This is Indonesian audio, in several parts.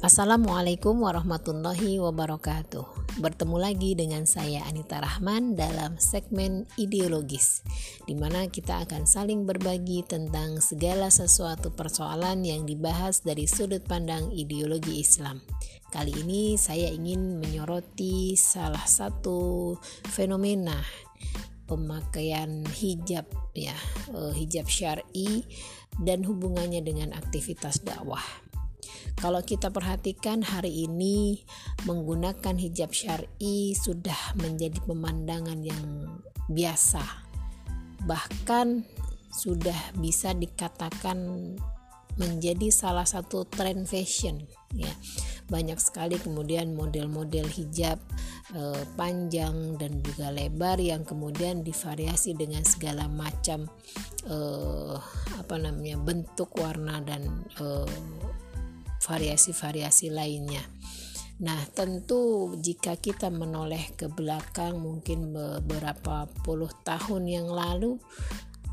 Assalamualaikum warahmatullahi wabarakatuh. Bertemu lagi dengan saya Anita Rahman dalam segmen ideologis, di mana kita akan saling berbagi tentang segala sesuatu persoalan yang dibahas dari sudut pandang ideologi Islam. Kali ini saya ingin menyoroti salah satu fenomena pemakaian hijab ya, eh, hijab syar'i dan hubungannya dengan aktivitas dakwah. Kalau kita perhatikan hari ini menggunakan hijab syar'i sudah menjadi pemandangan yang biasa. Bahkan sudah bisa dikatakan menjadi salah satu tren fashion ya. Banyak sekali kemudian model-model hijab eh, panjang dan juga lebar yang kemudian divariasi dengan segala macam eh, apa namanya bentuk warna dan eh, variasi-variasi lainnya. Nah, tentu jika kita menoleh ke belakang mungkin beberapa puluh tahun yang lalu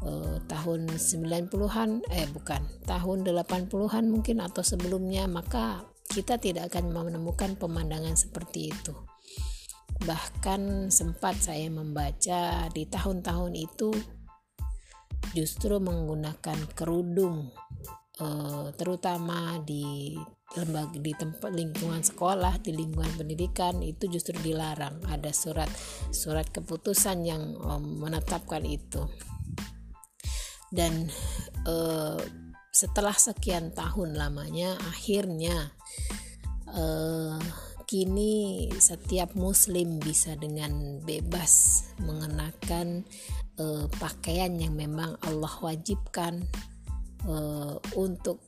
eh, tahun 90-an eh bukan, tahun 80-an mungkin atau sebelumnya maka kita tidak akan menemukan pemandangan seperti itu. Bahkan sempat saya membaca di tahun-tahun itu justru menggunakan kerudung Eh, terutama di lembaga di tempat lingkungan sekolah di lingkungan pendidikan itu justru dilarang. Ada surat surat keputusan yang um, menetapkan itu. Dan uh, setelah sekian tahun lamanya akhirnya kini setiap muslim bisa dengan bebas mengenakan pakaian yang memang Allah wajibkan uh, untuk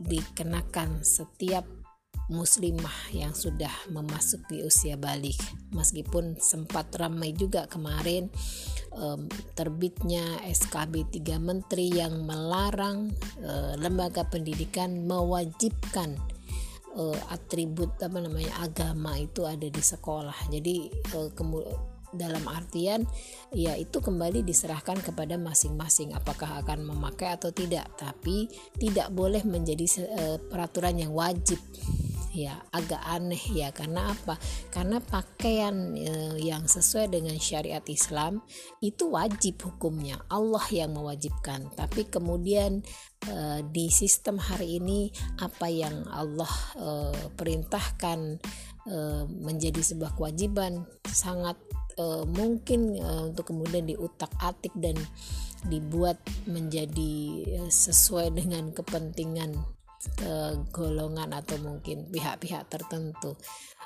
dikenakan setiap muslimah yang sudah memasuki usia balik. Meskipun sempat ramai juga kemarin um, terbitnya SKB 3 menteri yang melarang uh, lembaga pendidikan mewajibkan uh, atribut apa namanya agama itu ada di sekolah. Jadi uh, dalam artian ya itu kembali diserahkan kepada masing-masing apakah akan memakai atau tidak. Tapi tidak boleh menjadi uh, peraturan yang wajib. Ya agak aneh ya karena apa? Karena pakaian e, yang sesuai dengan syariat Islam itu wajib hukumnya. Allah yang mewajibkan. Tapi kemudian e, di sistem hari ini apa yang Allah e, perintahkan e, menjadi sebuah kewajiban sangat uh, mungkin uh, untuk kemudian diutak-atik dan dibuat menjadi uh, sesuai dengan kepentingan uh, golongan atau mungkin pihak-pihak tertentu.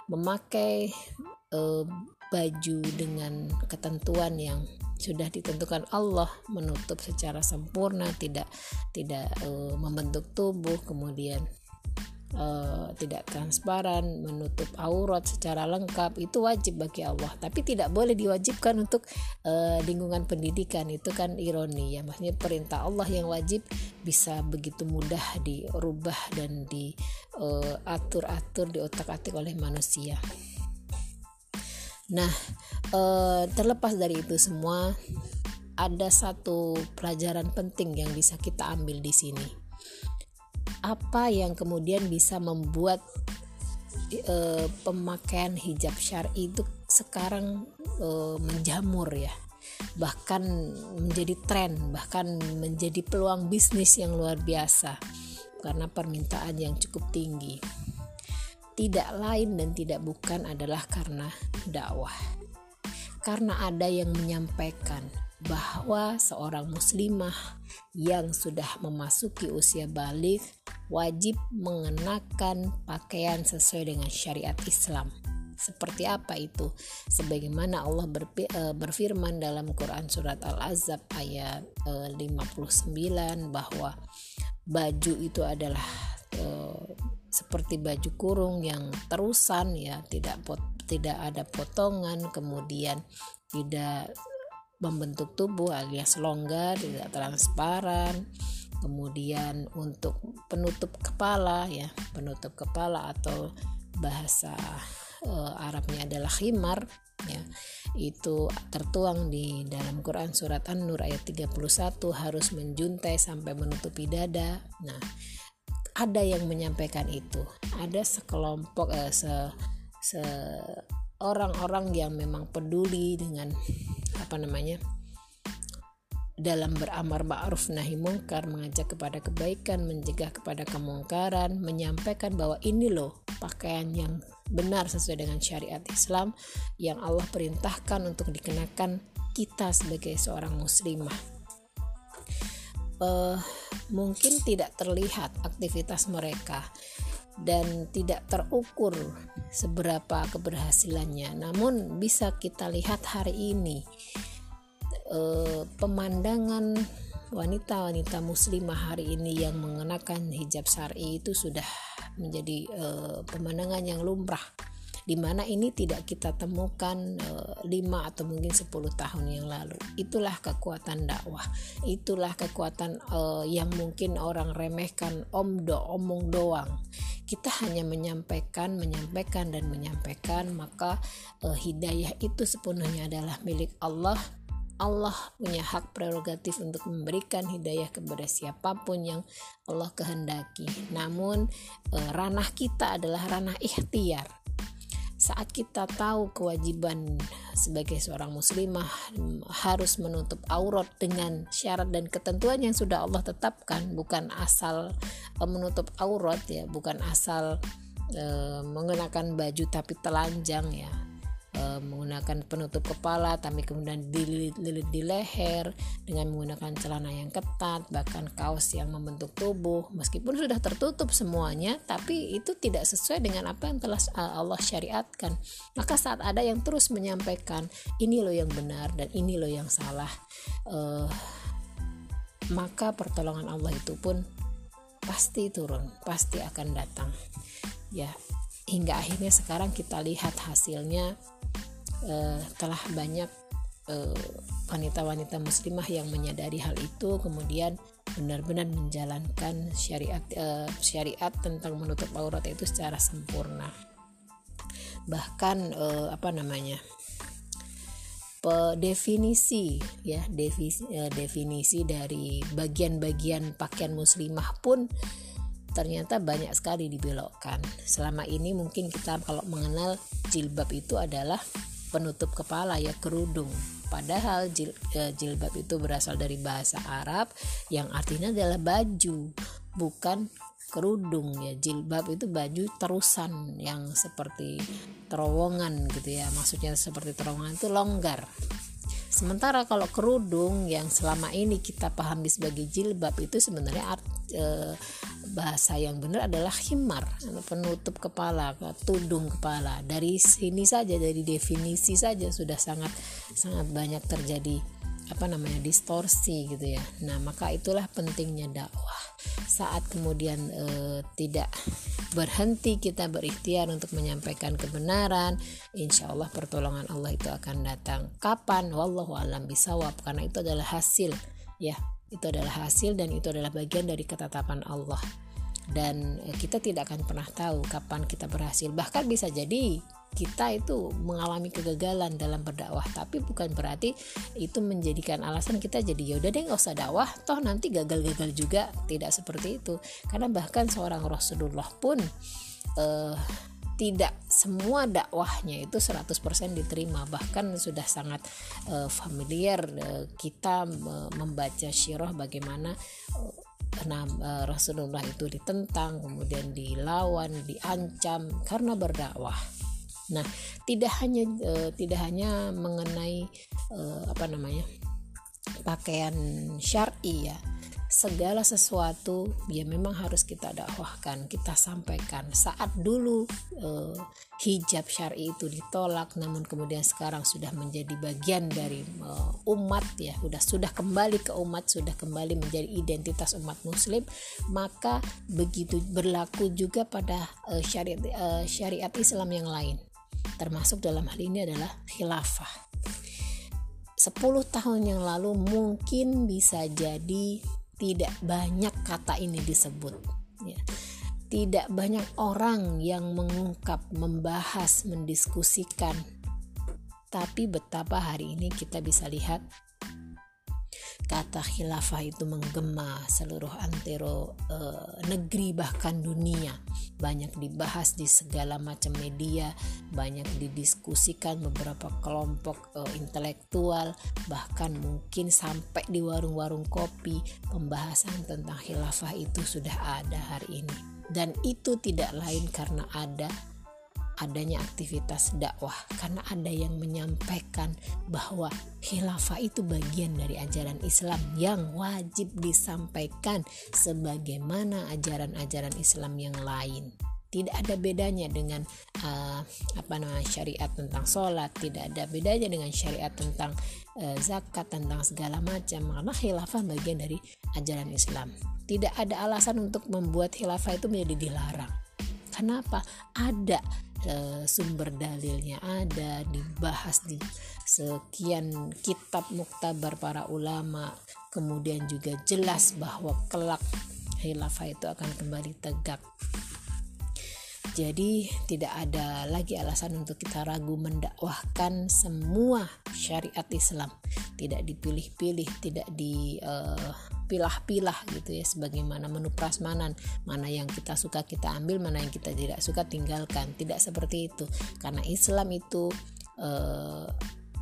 Memakai uh, baju dengan ketentuan yang sudah ditentukan Allah menutup secara sempurna tidak tidak uh, membentuk tubuh kemudian uh, tidak transparan, menutup aurat secara lengkap itu wajib bagi Allah. Tapi tidak boleh diwajibkan untuk uh, lingkungan pendidikan itu kan ironi ya. Maksudnya perintah Allah yang wajib bisa begitu mudah dirubah dan diatur-atur, uh, diotak-atik oleh manusia. Nah, uh, terlepas dari itu semua, ada satu pelajaran penting yang bisa kita ambil di sini apa yang kemudian bisa membuat e, pemakaian hijab syar'i itu sekarang e, menjamur ya. Bahkan menjadi tren bahkan menjadi peluang bisnis yang luar biasa. Karena permintaan yang cukup tinggi. Tidak lain dan tidak bukan adalah karena dakwah. Karena ada yang menyampaikan bahwa seorang muslimah yang sudah memasuki usia balik wajib mengenakan pakaian sesuai dengan syariat Islam. Seperti apa itu? Sebagaimana Allah eh, berfirman dalam Quran surat Al-Azab ayat 59 eh, bahwa baju itu adalah eh, seperti baju kurung yang terusan ya, tidak tidak ada potongan, kemudian tidak membentuk tubuh alias longgar, tidak transparan. Kemudian untuk penutup kepala ya, penutup kepala atau bahasa uh, Arabnya adalah khimar ya. Itu tertuang di dalam Quran surat An-Nur ayat 31 harus menjuntai sampai menutupi dada. Nah, ada yang menyampaikan itu ada sekelompok eh, se, se orang-orang yang memang peduli dengan apa namanya dalam beramar ma'ruf nahi mungkar mengajak kepada kebaikan mencegah kepada kemungkaran menyampaikan bahwa ini loh pakaian yang benar sesuai dengan syariat Islam yang Allah perintahkan untuk dikenakan kita sebagai seorang muslimah. Uh, mungkin tidak terlihat aktivitas mereka dan tidak terukur seberapa keberhasilannya namun bisa kita lihat hari ini eh, pemandangan wanita-wanita muslimah hari ini yang mengenakan hijab syar'i itu sudah menjadi eh, pemandangan yang lumrah di mana ini tidak kita temukan e, 5 atau mungkin 10 tahun yang lalu. Itulah kekuatan dakwah. Itulah kekuatan e, yang mungkin orang remehkan omdo, omong doang. Kita hanya menyampaikan, menyampaikan dan menyampaikan, maka e, hidayah itu sepenuhnya adalah milik Allah Allah punya hak prerogatif untuk memberikan hidayah kepada siapa pun yang Allah kehendaki. Namun e, ranah kita adalah ranah ikhtiar. Saat kita tahu kewajiban sebagai seorang muslimah harus menutup aurat dengan syarat dan ketentuan yang sudah Allah tetapkan, bukan asal e, menutup aurat ya, bukan asal e, mengenakan baju tapi telanjang ya e, menggunakan penutup kepala tapi kemudian dililit di leher dengan menggunakan celana yang ketat bahkan kaos yang membentuk tubuh. Meskipun sudah tertutup semuanya tapi itu tidak sesuai dengan apa yang telah eh, Allah syariatkan. Maka saat ada yang terus menyampaikan ini loh yang benar dan ini loh yang salah e, maka pertolongan Allah itu pun pasti turun pasti akan datang. Ya hingga akhirnya sekarang kita lihat hasilnya uh, telah banyak eh, wanita-wanita muslimah yang menyadari hal itu kemudian benar-benar menjalankan syariat uh, syariat tentang menutup aurat itu secara sempurna bahkan uh, apa namanya definisi ya definisi, definisi dari bagian-bagian pakaian muslimah pun ternyata banyak sekali dibelokkan. Selama ini mungkin kita kalau mengenal jilbab itu adalah penutup kepala ya kerudung. Padahal jil, e, jilbab itu berasal dari bahasa Arab yang artinya adalah baju, bukan kerudung ya. Jilbab itu baju terusan yang seperti terowongan gitu ya. Maksudnya seperti terowongan itu longgar. Sementara kalau kerudung yang selama ini kita pahami sebagai jilbab itu sebenarnya art, e, bahasa yang benar adalah himar, penutup kepala, tudung kepala. Dari sini saja dari definisi saja sudah sangat sangat banyak terjadi apa namanya distorsi gitu ya. Nah, maka itulah pentingnya dakwah. Saat kemudian e, tidak berhenti kita berikhtiar untuk menyampaikan kebenaran insya Allah pertolongan Allah itu akan datang kapan wallahu alam bisawab karena itu adalah hasil ya itu adalah hasil dan itu adalah bagian dari ketetapan Allah dan eh, kita tidak akan pernah tahu kapan kita berhasil. Bahkan bisa jadi kita itu mengalami kegagalan dalam berdakwah. Tapi bukan berarti itu menjadikan alasan kita jadi yaudah deh nggak usah dakwah. Toh nanti gagal-gagal juga. Tidak seperti itu. Karena bahkan seorang Rasulullah pun uh, tidak semua dakwahnya itu 100% diterima. Bahkan sudah sangat uh, familiar uh, kita membaca syirah bagaimana uh, nah, Rasulullah itu ditentang kemudian dilawan diancam karena berdakwah Nah, tidak hanya uh, tidak hanya mengenai uh, apa namanya pakaian syar'i ya. Segala sesuatu ya memang harus kita dakwahkan, kita sampaikan. Saat dulu uh, hijab syar'i itu ditolak, namun kemudian sekarang sudah menjadi bagian dari uh, umat ya, sudah sudah kembali ke umat, sudah kembali menjadi identitas umat Muslim, maka begitu berlaku juga pada uh, syariat uh, syariat Islam yang lain termasuk dalam hal ini adalah khilafah 10 tahun yang lalu mungkin bisa jadi tidak banyak kata ini disebut ya. tidak banyak orang yang mengungkap membahas mendiskusikan tapi betapa hari ini kita bisa lihat kata khilafah itu menggema seluruh antero e, negeri bahkan dunia. Banyak dibahas di segala macam media banyak didiskusikan beberapa kelompok e, intelektual bahkan mungkin sampai di warung-warung kopi pembahasan tentang khilafah itu sudah ada hari ini. Dan itu tidak lain karena ada adanya aktivitas dakwah karena ada yang menyampaikan bahwa khilafah itu bagian dari ajaran Islam yang wajib disampaikan sebagaimana ajaran-ajaran Islam yang lain. Tidak ada bedanya dengan uh, apa namanya syariat tentang sholat tidak ada bedanya dengan syariat tentang uh, zakat tentang segala macam karena khilafah bagian dari ajaran Islam. Tidak ada alasan untuk membuat khilafah itu menjadi dilarang kenapa? Ada e, sumber dalilnya ada dibahas di sekian kitab muktabar para ulama. Kemudian juga jelas bahwa kelak khilafah itu akan kembali tegak jadi tidak ada lagi alasan untuk kita ragu mendakwahkan semua syariat Islam, tidak dipilih-pilih, tidak di uh, pilah-pilah gitu ya sebagaimana menu prasmanan. Mana yang kita suka kita ambil mana yang kita tidak suka tinggalkan. Tidak seperti itu. Karena Islam itu eh,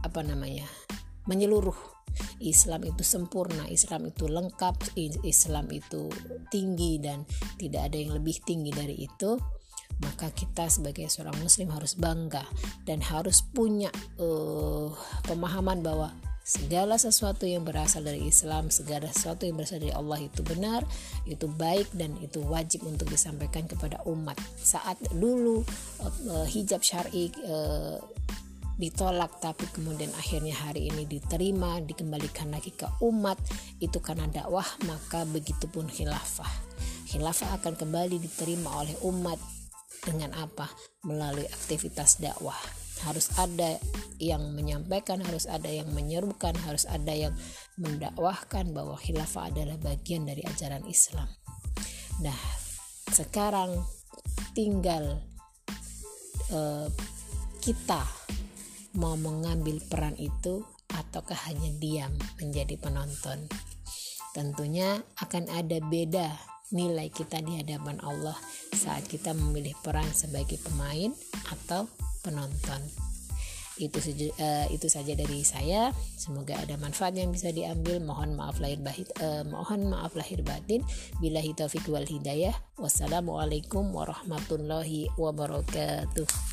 apa namanya menyeluruh. Islam itu sempurna Islam itu lengkap Islam itu tinggi dan tidak ada yang lebih tinggi dari itu maka kita sebagai seorang muslim harus bangga dan harus punya uh, pemahaman bahwa segala sesuatu yang berasal dari Islam, segala sesuatu yang berasal dari Allah itu benar, itu baik dan itu wajib untuk disampaikan kepada umat. Saat dulu uh, hijab syar'i uh, ditolak tapi kemudian akhirnya hari ini diterima, dikembalikan lagi ke umat, itu karena dakwah, maka begitupun khilafah. Khilafah akan kembali diterima oleh umat dengan apa? Melalui aktivitas dakwah harus ada yang menyampaikan, harus ada yang menyerukan, harus ada yang mendakwahkan bahwa khilafah adalah bagian dari ajaran Islam. Nah, sekarang tinggal uh, kita mau mengambil peran itu ataukah hanya diam menjadi penonton. Tentunya akan ada beda nilai kita di hadapan Allah saat kita memilih peran sebagai pemain atau penonton. Itu uh, itu saja dari saya. Semoga ada manfaat yang bisa diambil. Mohon maaf lahir batin uh, mohon maaf lahir batin. Bila taufik wal hidayah. Wassalamualaikum warahmatullahi wabarakatuh